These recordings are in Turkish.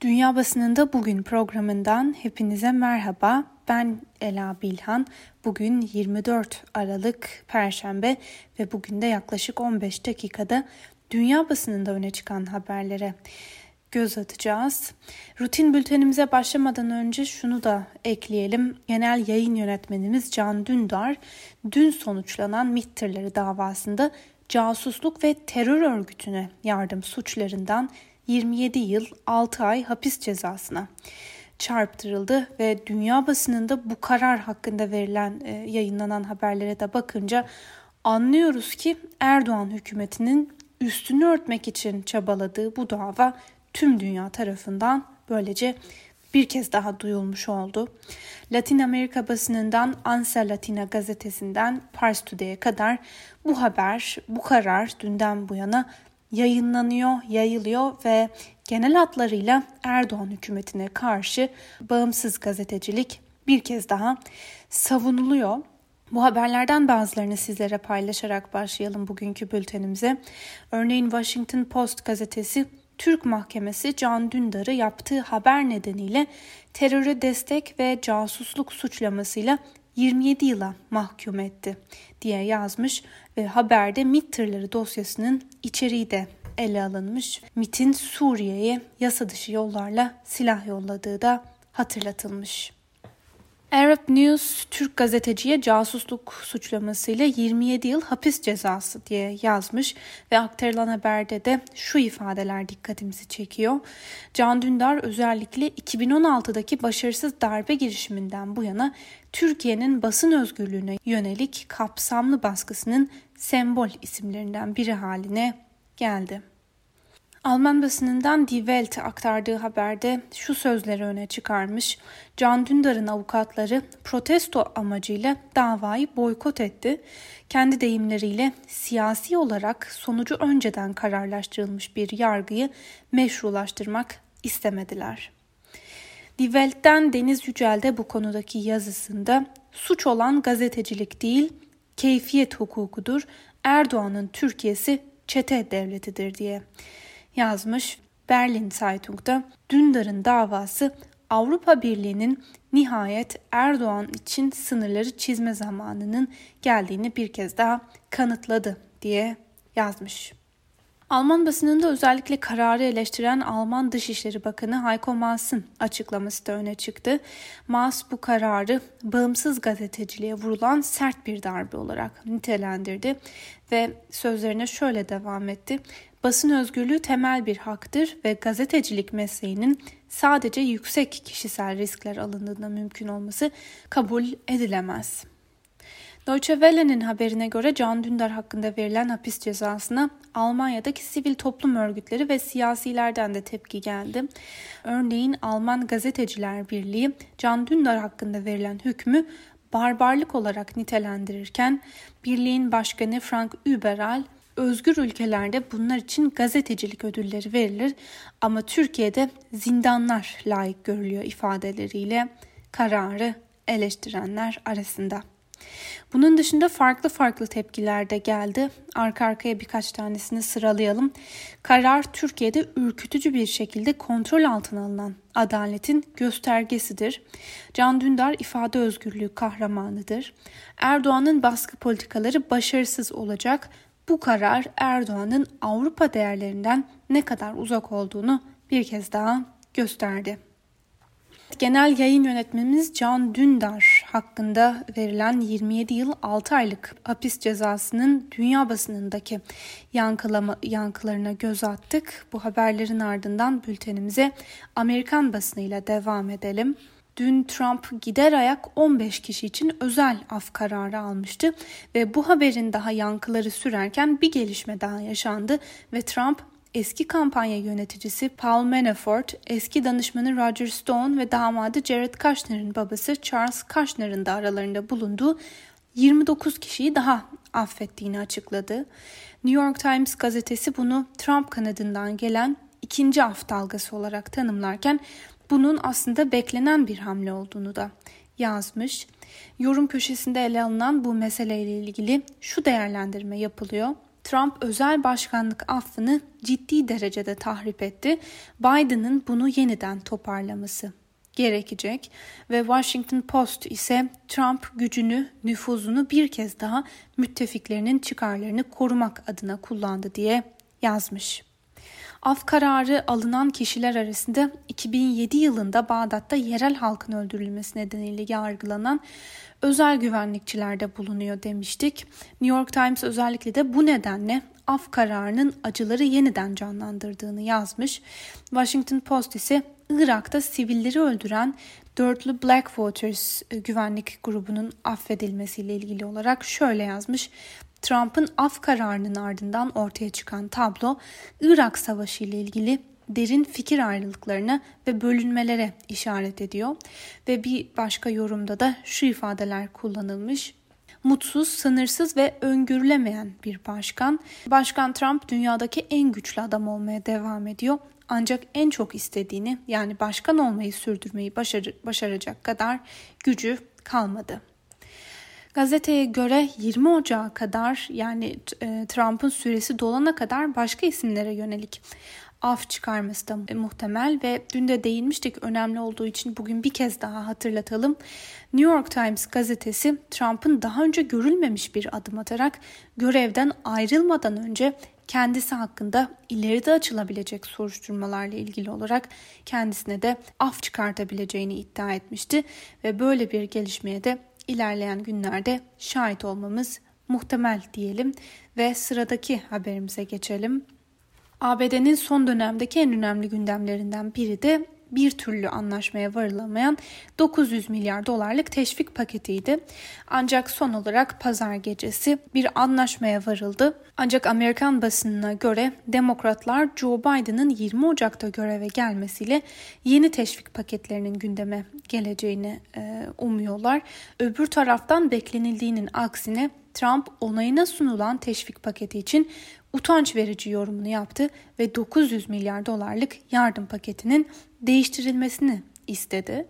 Dünya Basınında Bugün programından hepinize merhaba. Ben Ela Bilhan. Bugün 24 Aralık Perşembe ve bugün de yaklaşık 15 dakikada dünya basınında öne çıkan haberlere göz atacağız. Rutin bültenimize başlamadan önce şunu da ekleyelim. Genel yayın yönetmenimiz Can Dündar dün sonuçlanan MİT davasında casusluk ve terör örgütüne yardım suçlarından 27 yıl 6 ay hapis cezasına çarptırıldı ve dünya basınında bu karar hakkında verilen e, yayınlanan haberlere de bakınca anlıyoruz ki Erdoğan hükümetinin üstünü örtmek için çabaladığı bu dava tüm dünya tarafından böylece bir kez daha duyulmuş oldu. Latin Amerika basınından Ansa Latina gazetesinden Pars Today'e kadar bu haber, bu karar dünden bu yana yayınlanıyor, yayılıyor ve genel hatlarıyla Erdoğan hükümetine karşı bağımsız gazetecilik bir kez daha savunuluyor. Bu haberlerden bazılarını sizlere paylaşarak başlayalım bugünkü bültenimize. Örneğin Washington Post gazetesi Türk Mahkemesi Can Dündar'ı yaptığı haber nedeniyle teröre destek ve casusluk suçlamasıyla 27 yıla mahkum etti diye yazmış ve haberde MİT tırları dosyasının içeriği de ele alınmış. MİT'in Suriye'ye yasa dışı yollarla silah yolladığı da hatırlatılmış. Arab News Türk gazeteciye casusluk suçlamasıyla 27 yıl hapis cezası diye yazmış ve aktarılan haberde de şu ifadeler dikkatimizi çekiyor. Can Dündar özellikle 2016'daki başarısız darbe girişiminden bu yana Türkiye'nin basın özgürlüğüne yönelik kapsamlı baskısının sembol isimlerinden biri haline geldi. Alman basınından Die Welt aktardığı haberde şu sözleri öne çıkarmış. Can Dündar'ın avukatları protesto amacıyla davayı boykot etti. Kendi deyimleriyle siyasi olarak sonucu önceden kararlaştırılmış bir yargıyı meşrulaştırmak istemediler. Die Welt'ten Deniz Yücel de bu konudaki yazısında suç olan gazetecilik değil, keyfiyet hukukudur, Erdoğan'ın Türkiye'si çete devletidir diye yazmış. Berlin Zeitung'da Dündar'ın davası Avrupa Birliği'nin nihayet Erdoğan için sınırları çizme zamanının geldiğini bir kez daha kanıtladı diye yazmış. Alman basınında özellikle kararı eleştiren Alman Dışişleri Bakanı Heiko Maas'ın açıklaması da öne çıktı. Maas bu kararı bağımsız gazeteciliğe vurulan sert bir darbe olarak nitelendirdi ve sözlerine şöyle devam etti. Basın özgürlüğü temel bir haktır ve gazetecilik mesleğinin sadece yüksek kişisel riskler alındığında mümkün olması kabul edilemez. Deutsche Welle'nin haberine göre Can Dündar hakkında verilen hapis cezasına Almanya'daki sivil toplum örgütleri ve siyasilerden de tepki geldi. Örneğin Alman Gazeteciler Birliği Can Dündar hakkında verilen hükmü barbarlık olarak nitelendirirken birliğin başkanı Frank Überal özgür ülkelerde bunlar için gazetecilik ödülleri verilir ama Türkiye'de zindanlar layık görülüyor ifadeleriyle kararı eleştirenler arasında. Bunun dışında farklı farklı tepkiler de geldi. Arka arkaya birkaç tanesini sıralayalım. Karar Türkiye'de ürkütücü bir şekilde kontrol altına alınan adaletin göstergesidir. Can Dündar ifade özgürlüğü kahramanıdır. Erdoğan'ın baskı politikaları başarısız olacak. Bu karar Erdoğan'ın Avrupa değerlerinden ne kadar uzak olduğunu bir kez daha gösterdi. Genel yayın yönetmenimiz Can Dündar hakkında verilen 27 yıl 6 aylık hapis cezasının dünya basınındaki yankılama, yankılarına göz attık. Bu haberlerin ardından bültenimize Amerikan basınıyla devam edelim. Dün Trump gider ayak 15 kişi için özel af kararı almıştı ve bu haberin daha yankıları sürerken bir gelişme daha yaşandı ve Trump eski kampanya yöneticisi Paul Manafort, eski danışmanı Roger Stone ve damadı Jared Kushner'ın babası Charles Kushner'ın da aralarında bulunduğu 29 kişiyi daha affettiğini açıkladı. New York Times gazetesi bunu Trump kanadından gelen ikinci af dalgası olarak tanımlarken bunun aslında beklenen bir hamle olduğunu da yazmış. Yorum köşesinde ele alınan bu meseleyle ilgili şu değerlendirme yapılıyor. Trump özel başkanlık affını ciddi derecede tahrip etti. Biden'ın bunu yeniden toparlaması gerekecek ve Washington Post ise Trump gücünü, nüfuzunu bir kez daha müttefiklerinin çıkarlarını korumak adına kullandı diye yazmış. Af kararı alınan kişiler arasında 2007 yılında Bağdat'ta yerel halkın öldürülmesi nedeniyle yargılanan özel güvenlikçiler de bulunuyor demiştik. New York Times özellikle de bu nedenle af kararının acıları yeniden canlandırdığını yazmış. Washington Post ise Irak'ta sivilleri öldüren dörtlü Blackwaters e, güvenlik grubunun affedilmesiyle ilgili olarak şöyle yazmış. Trump'ın af kararının ardından ortaya çıkan tablo Irak Savaşı ile ilgili derin fikir ayrılıklarına ve bölünmelere işaret ediyor ve bir başka yorumda da şu ifadeler kullanılmış mutsuz, sınırsız ve öngörülemeyen bir başkan. Başkan Trump dünyadaki en güçlü adam olmaya devam ediyor. Ancak en çok istediğini yani başkan olmayı sürdürmeyi başarı, başaracak kadar gücü kalmadı. Gazeteye göre 20 Ocağı kadar yani e, Trump'ın süresi dolana kadar başka isimlere yönelik af çıkarması da muhtemel ve dün de değinmiştik önemli olduğu için bugün bir kez daha hatırlatalım. New York Times gazetesi Trump'ın daha önce görülmemiş bir adım atarak görevden ayrılmadan önce kendisi hakkında ileride açılabilecek soruşturmalarla ilgili olarak kendisine de af çıkartabileceğini iddia etmişti ve böyle bir gelişmeye de ilerleyen günlerde şahit olmamız muhtemel diyelim ve sıradaki haberimize geçelim. ABD'nin son dönemdeki en önemli gündemlerinden biri de bir türlü anlaşmaya varılamayan 900 milyar dolarlık teşvik paketiydi. Ancak son olarak pazar gecesi bir anlaşmaya varıldı. Ancak Amerikan basınına göre demokratlar Joe Biden'ın 20 Ocak'ta göreve gelmesiyle yeni teşvik paketlerinin gündeme geleceğini e, umuyorlar. Öbür taraftan beklenildiğinin aksine Trump onayına sunulan teşvik paketi için utanç verici yorumunu yaptı ve 900 milyar dolarlık yardım paketinin değiştirilmesini istedi.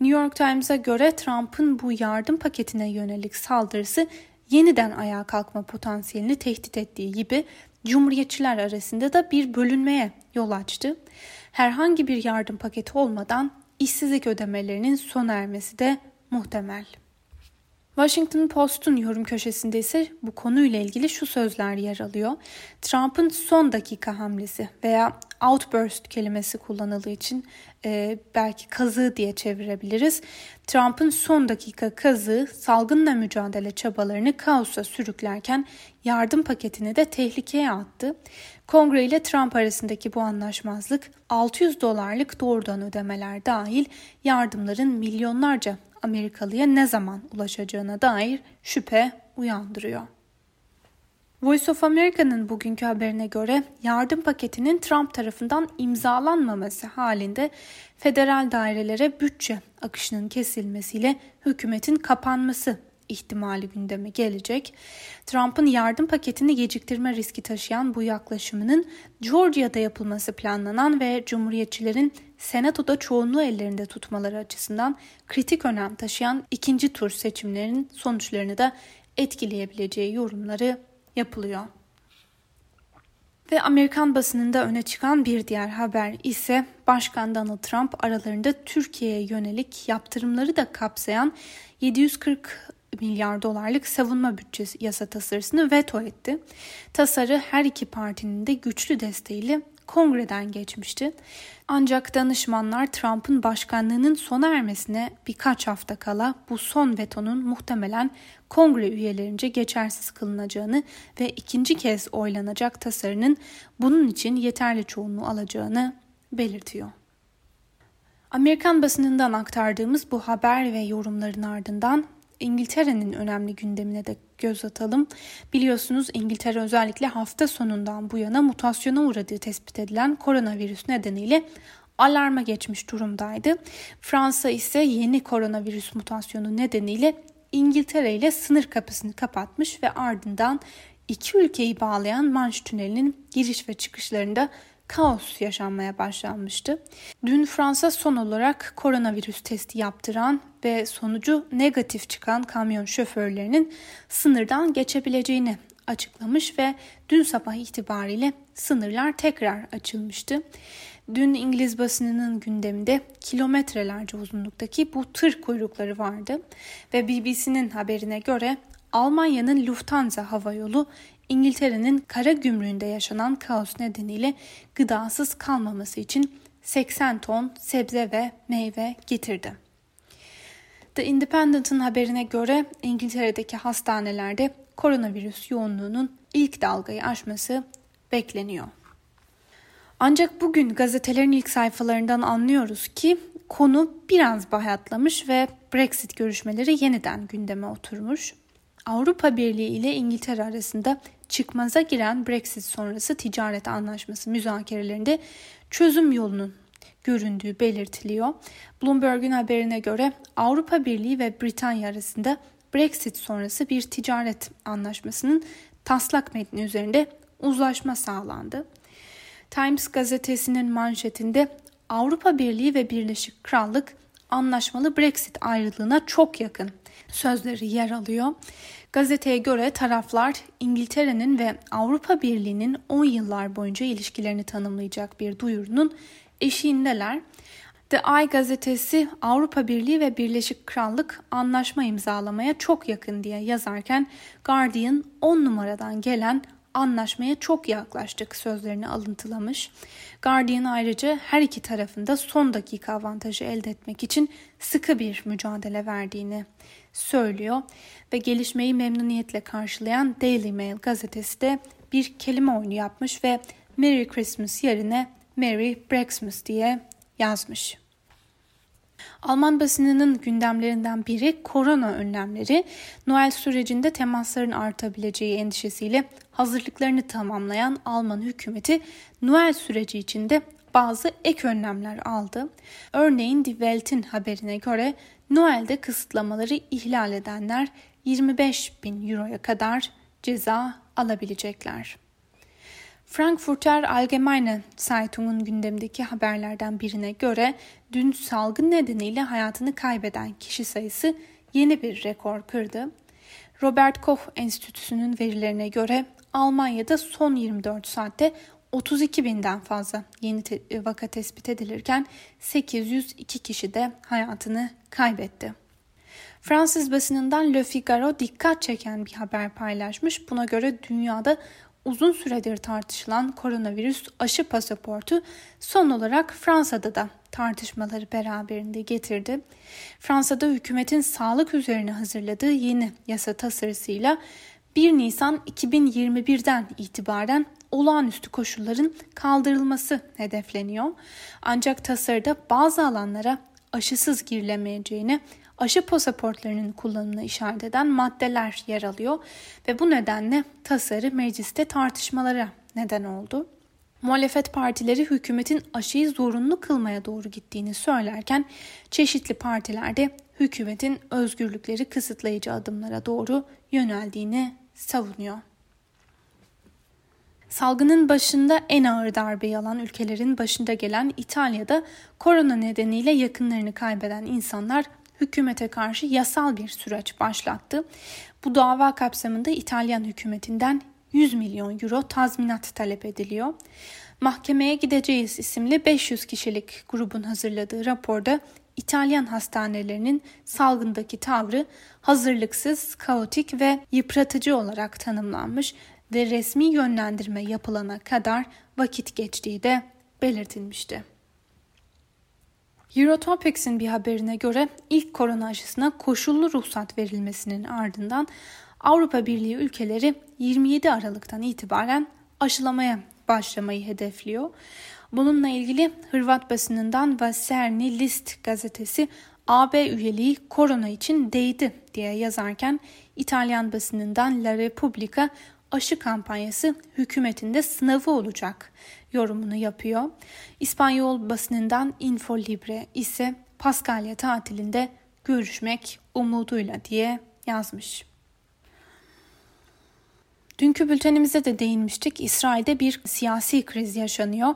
New York Times'a göre Trump'ın bu yardım paketine yönelik saldırısı yeniden ayağa kalkma potansiyelini tehdit ettiği gibi Cumhuriyetçiler arasında da bir bölünmeye yol açtı. Herhangi bir yardım paketi olmadan işsizlik ödemelerinin sona ermesi de muhtemel. Washington Post'un yorum köşesinde ise bu konuyla ilgili şu sözler yer alıyor. Trump'ın son dakika hamlesi veya outburst kelimesi kullanıldığı için e, belki kazığı diye çevirebiliriz. Trump'ın son dakika kazığı salgınla mücadele çabalarını kaosa sürüklerken yardım paketini de tehlikeye attı. Kongre ile Trump arasındaki bu anlaşmazlık 600 dolarlık doğrudan ödemeler dahil yardımların milyonlarca Amerikalıya ne zaman ulaşacağına dair şüphe uyandırıyor. Voice of America'nın bugünkü haberine göre yardım paketinin Trump tarafından imzalanmaması halinde federal dairelere bütçe akışının kesilmesiyle hükümetin kapanması ihtimali gündeme gelecek. Trump'ın yardım paketini geciktirme riski taşıyan bu yaklaşımının Georgia'da yapılması planlanan ve Cumhuriyetçilerin Senato'da çoğunluğu ellerinde tutmaları açısından kritik önem taşıyan ikinci tur seçimlerinin sonuçlarını da etkileyebileceği yorumları yapılıyor. Ve Amerikan basınında öne çıkan bir diğer haber ise Başkan Donald Trump aralarında Türkiye'ye yönelik yaptırımları da kapsayan 740 milyar dolarlık savunma bütçesi yasa tasarısını veto etti. Tasarı her iki partinin de güçlü desteğiyle kongreden geçmişti. Ancak danışmanlar Trump'ın başkanlığının sona ermesine birkaç hafta kala bu son vetonun muhtemelen kongre üyelerince geçersiz kılınacağını ve ikinci kez oylanacak tasarının bunun için yeterli çoğunluğu alacağını belirtiyor. Amerikan basınından aktardığımız bu haber ve yorumların ardından İngiltere'nin önemli gündemine de göz atalım. Biliyorsunuz İngiltere özellikle hafta sonundan bu yana mutasyona uğradığı tespit edilen koronavirüs nedeniyle alarma geçmiş durumdaydı. Fransa ise yeni koronavirüs mutasyonu nedeniyle İngiltere ile sınır kapısını kapatmış ve ardından iki ülkeyi bağlayan Manş Tüneli'nin giriş ve çıkışlarında kaos yaşanmaya başlanmıştı. Dün Fransa son olarak koronavirüs testi yaptıran ve sonucu negatif çıkan kamyon şoförlerinin sınırdan geçebileceğini açıklamış ve dün sabah itibariyle sınırlar tekrar açılmıştı. Dün İngiliz basınının gündeminde kilometrelerce uzunluktaki bu tır kuyrukları vardı ve BBC'nin haberine göre Almanya'nın Lufthansa havayolu İngiltere'nin kara gümrüğünde yaşanan kaos nedeniyle gıdasız kalmaması için 80 ton sebze ve meyve getirdi. The Independent'ın haberine göre İngiltere'deki hastanelerde koronavirüs yoğunluğunun ilk dalgayı aşması bekleniyor. Ancak bugün gazetelerin ilk sayfalarından anlıyoruz ki konu biraz bayatlamış ve Brexit görüşmeleri yeniden gündeme oturmuş. Avrupa Birliği ile İngiltere arasında çıkmaza giren Brexit sonrası ticaret anlaşması müzakerelerinde çözüm yolunun göründüğü belirtiliyor. Bloomberg'un haberine göre Avrupa Birliği ve Britanya arasında Brexit sonrası bir ticaret anlaşmasının taslak metni üzerinde uzlaşma sağlandı. Times gazetesinin manşetinde Avrupa Birliği ve Birleşik Krallık anlaşmalı Brexit ayrılığına çok yakın sözleri yer alıyor. Gazeteye göre taraflar İngiltere'nin ve Avrupa Birliği'nin 10 yıllar boyunca ilişkilerini tanımlayacak bir duyurunun eşiğindeler. The Eye gazetesi Avrupa Birliği ve Birleşik Krallık anlaşma imzalamaya çok yakın diye yazarken Guardian 10 numaradan gelen anlaşmaya çok yaklaştık sözlerini alıntılamış. Guardian ayrıca her iki tarafında son dakika avantajı elde etmek için sıkı bir mücadele verdiğini söylüyor ve gelişmeyi memnuniyetle karşılayan Daily Mail gazetesi de bir kelime oyunu yapmış ve Merry Christmas yerine Merry Brexmas diye yazmış. Alman basınının gündemlerinden biri korona önlemleri. Noel sürecinde temasların artabileceği endişesiyle hazırlıklarını tamamlayan Alman hükümeti Noel süreci içinde bazı ek önlemler aldı. Örneğin Die Welt'in haberine göre Noel'de kısıtlamaları ihlal edenler 25 bin euroya kadar ceza alabilecekler. Frankfurter Allgemeine Zeitung'un gündemdeki haberlerden birine göre dün salgın nedeniyle hayatını kaybeden kişi sayısı yeni bir rekor kırdı. Robert Koch Enstitüsü'nün verilerine göre Almanya'da son 24 saatte 32 binden fazla yeni te- vaka tespit edilirken 802 kişi de hayatını kaybetti. Fransız basınından Le Figaro dikkat çeken bir haber paylaşmış. Buna göre dünyada uzun süredir tartışılan koronavirüs aşı pasaportu son olarak Fransa'da da tartışmaları beraberinde getirdi. Fransa'da hükümetin sağlık üzerine hazırladığı yeni yasa tasarısıyla 1 Nisan 2021'den itibaren olağanüstü koşulların kaldırılması hedefleniyor. Ancak tasarıda bazı alanlara aşısız girilemeyeceğini aşı pasaportlarının kullanımına işaret eden maddeler yer alıyor ve bu nedenle tasarı mecliste tartışmalara neden oldu. Muhalefet partileri hükümetin aşıyı zorunlu kılmaya doğru gittiğini söylerken çeşitli partilerde hükümetin özgürlükleri kısıtlayıcı adımlara doğru yöneldiğini savunuyor. Salgının başında en ağır darbeyi alan ülkelerin başında gelen İtalya'da korona nedeniyle yakınlarını kaybeden insanlar hükümete karşı yasal bir süreç başlattı. Bu dava kapsamında İtalyan hükümetinden 100 milyon euro tazminat talep ediliyor. Mahkemeye Gideceğiz isimli 500 kişilik grubun hazırladığı raporda İtalyan hastanelerinin salgındaki tavrı hazırlıksız, kaotik ve yıpratıcı olarak tanımlanmış ve resmi yönlendirme yapılana kadar vakit geçtiği de belirtilmişti. Eurotopics'in bir haberine göre ilk korona aşısına koşullu ruhsat verilmesinin ardından Avrupa Birliği ülkeleri 27 Aralık'tan itibaren aşılamaya başlamayı hedefliyor. Bununla ilgili Hırvat basınından Vaserni List gazetesi AB üyeliği korona için değdi diye yazarken İtalyan basınından La Repubblica aşı kampanyası hükümetinde sınavı olacak yorumunu yapıyor. İspanyol basınından Info Libre ise Paskalya tatilinde görüşmek umuduyla diye yazmış. Dünkü bültenimize de değinmiştik. İsrail'de bir siyasi kriz yaşanıyor.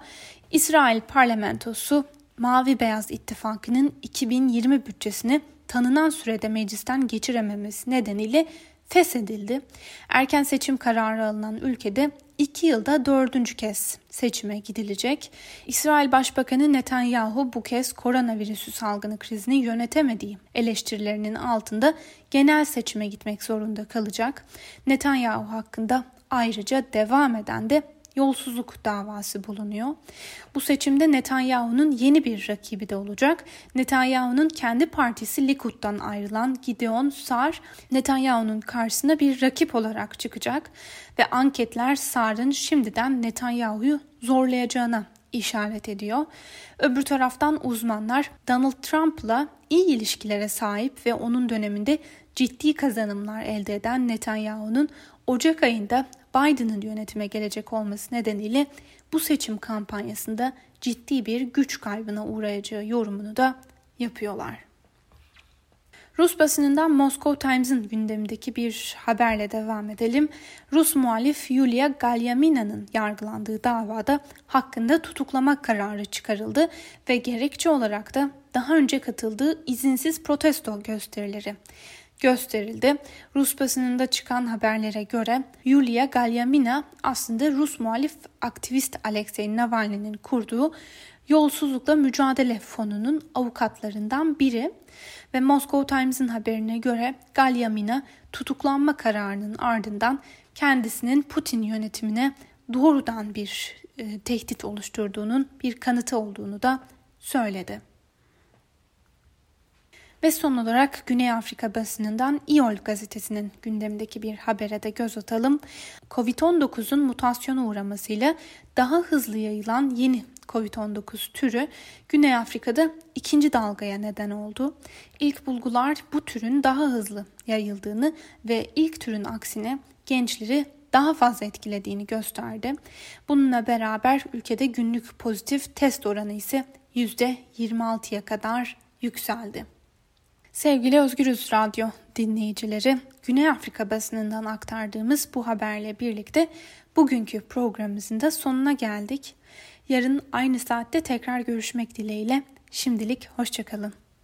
İsrail parlamentosu Mavi Beyaz İttifakı'nın 2020 bütçesini tanınan sürede meclisten geçirememesi nedeniyle feshedildi. Erken seçim kararı alınan ülkede iki yılda dördüncü kez seçime gidilecek. İsrail Başbakanı Netanyahu bu kez koronavirüsü salgını krizini yönetemediği eleştirilerinin altında genel seçime gitmek zorunda kalacak. Netanyahu hakkında ayrıca devam eden de yolsuzluk davası bulunuyor. Bu seçimde Netanyahu'nun yeni bir rakibi de olacak. Netanyahu'nun kendi partisi Likud'dan ayrılan Gideon Sar, Netanyahu'nun karşısına bir rakip olarak çıkacak ve anketler Sar'ın şimdiden Netanyahu'yu zorlayacağına işaret ediyor. Öbür taraftan uzmanlar Donald Trump'la iyi ilişkilere sahip ve onun döneminde ciddi kazanımlar elde eden Netanyahu'nun Ocak ayında Biden'ın yönetime gelecek olması nedeniyle bu seçim kampanyasında ciddi bir güç kaybına uğrayacağı yorumunu da yapıyorlar. Rus basınından Moscow Times'ın gündemindeki bir haberle devam edelim. Rus muhalif Yulia Galyamina'nın yargılandığı davada hakkında tutuklama kararı çıkarıldı ve gerekçe olarak da daha önce katıldığı izinsiz protesto gösterileri gösterildi. Rus basınında çıkan haberlere göre Yulia Galyamina aslında Rus muhalif aktivist Alexei Navalny'nin kurduğu Yolsuzlukla Mücadele Fonu'nun avukatlarından biri ve Moscow Times'ın haberine göre Galyamina tutuklanma kararının ardından kendisinin Putin yönetimine doğrudan bir e, tehdit oluşturduğunun bir kanıtı olduğunu da söyledi. Ve son olarak Güney Afrika basınından İOL gazetesinin gündemdeki bir habere de göz atalım. Covid-19'un mutasyona uğramasıyla daha hızlı yayılan yeni Covid-19 türü Güney Afrika'da ikinci dalgaya neden oldu. İlk bulgular bu türün daha hızlı yayıldığını ve ilk türün aksine gençleri daha fazla etkilediğini gösterdi. Bununla beraber ülkede günlük pozitif test oranı ise %26'ya kadar yükseldi. Sevgili Özgürüz Radyo dinleyicileri, Güney Afrika basınından aktardığımız bu haberle birlikte bugünkü programımızın da sonuna geldik. Yarın aynı saatte tekrar görüşmek dileğiyle. Şimdilik hoşçakalın.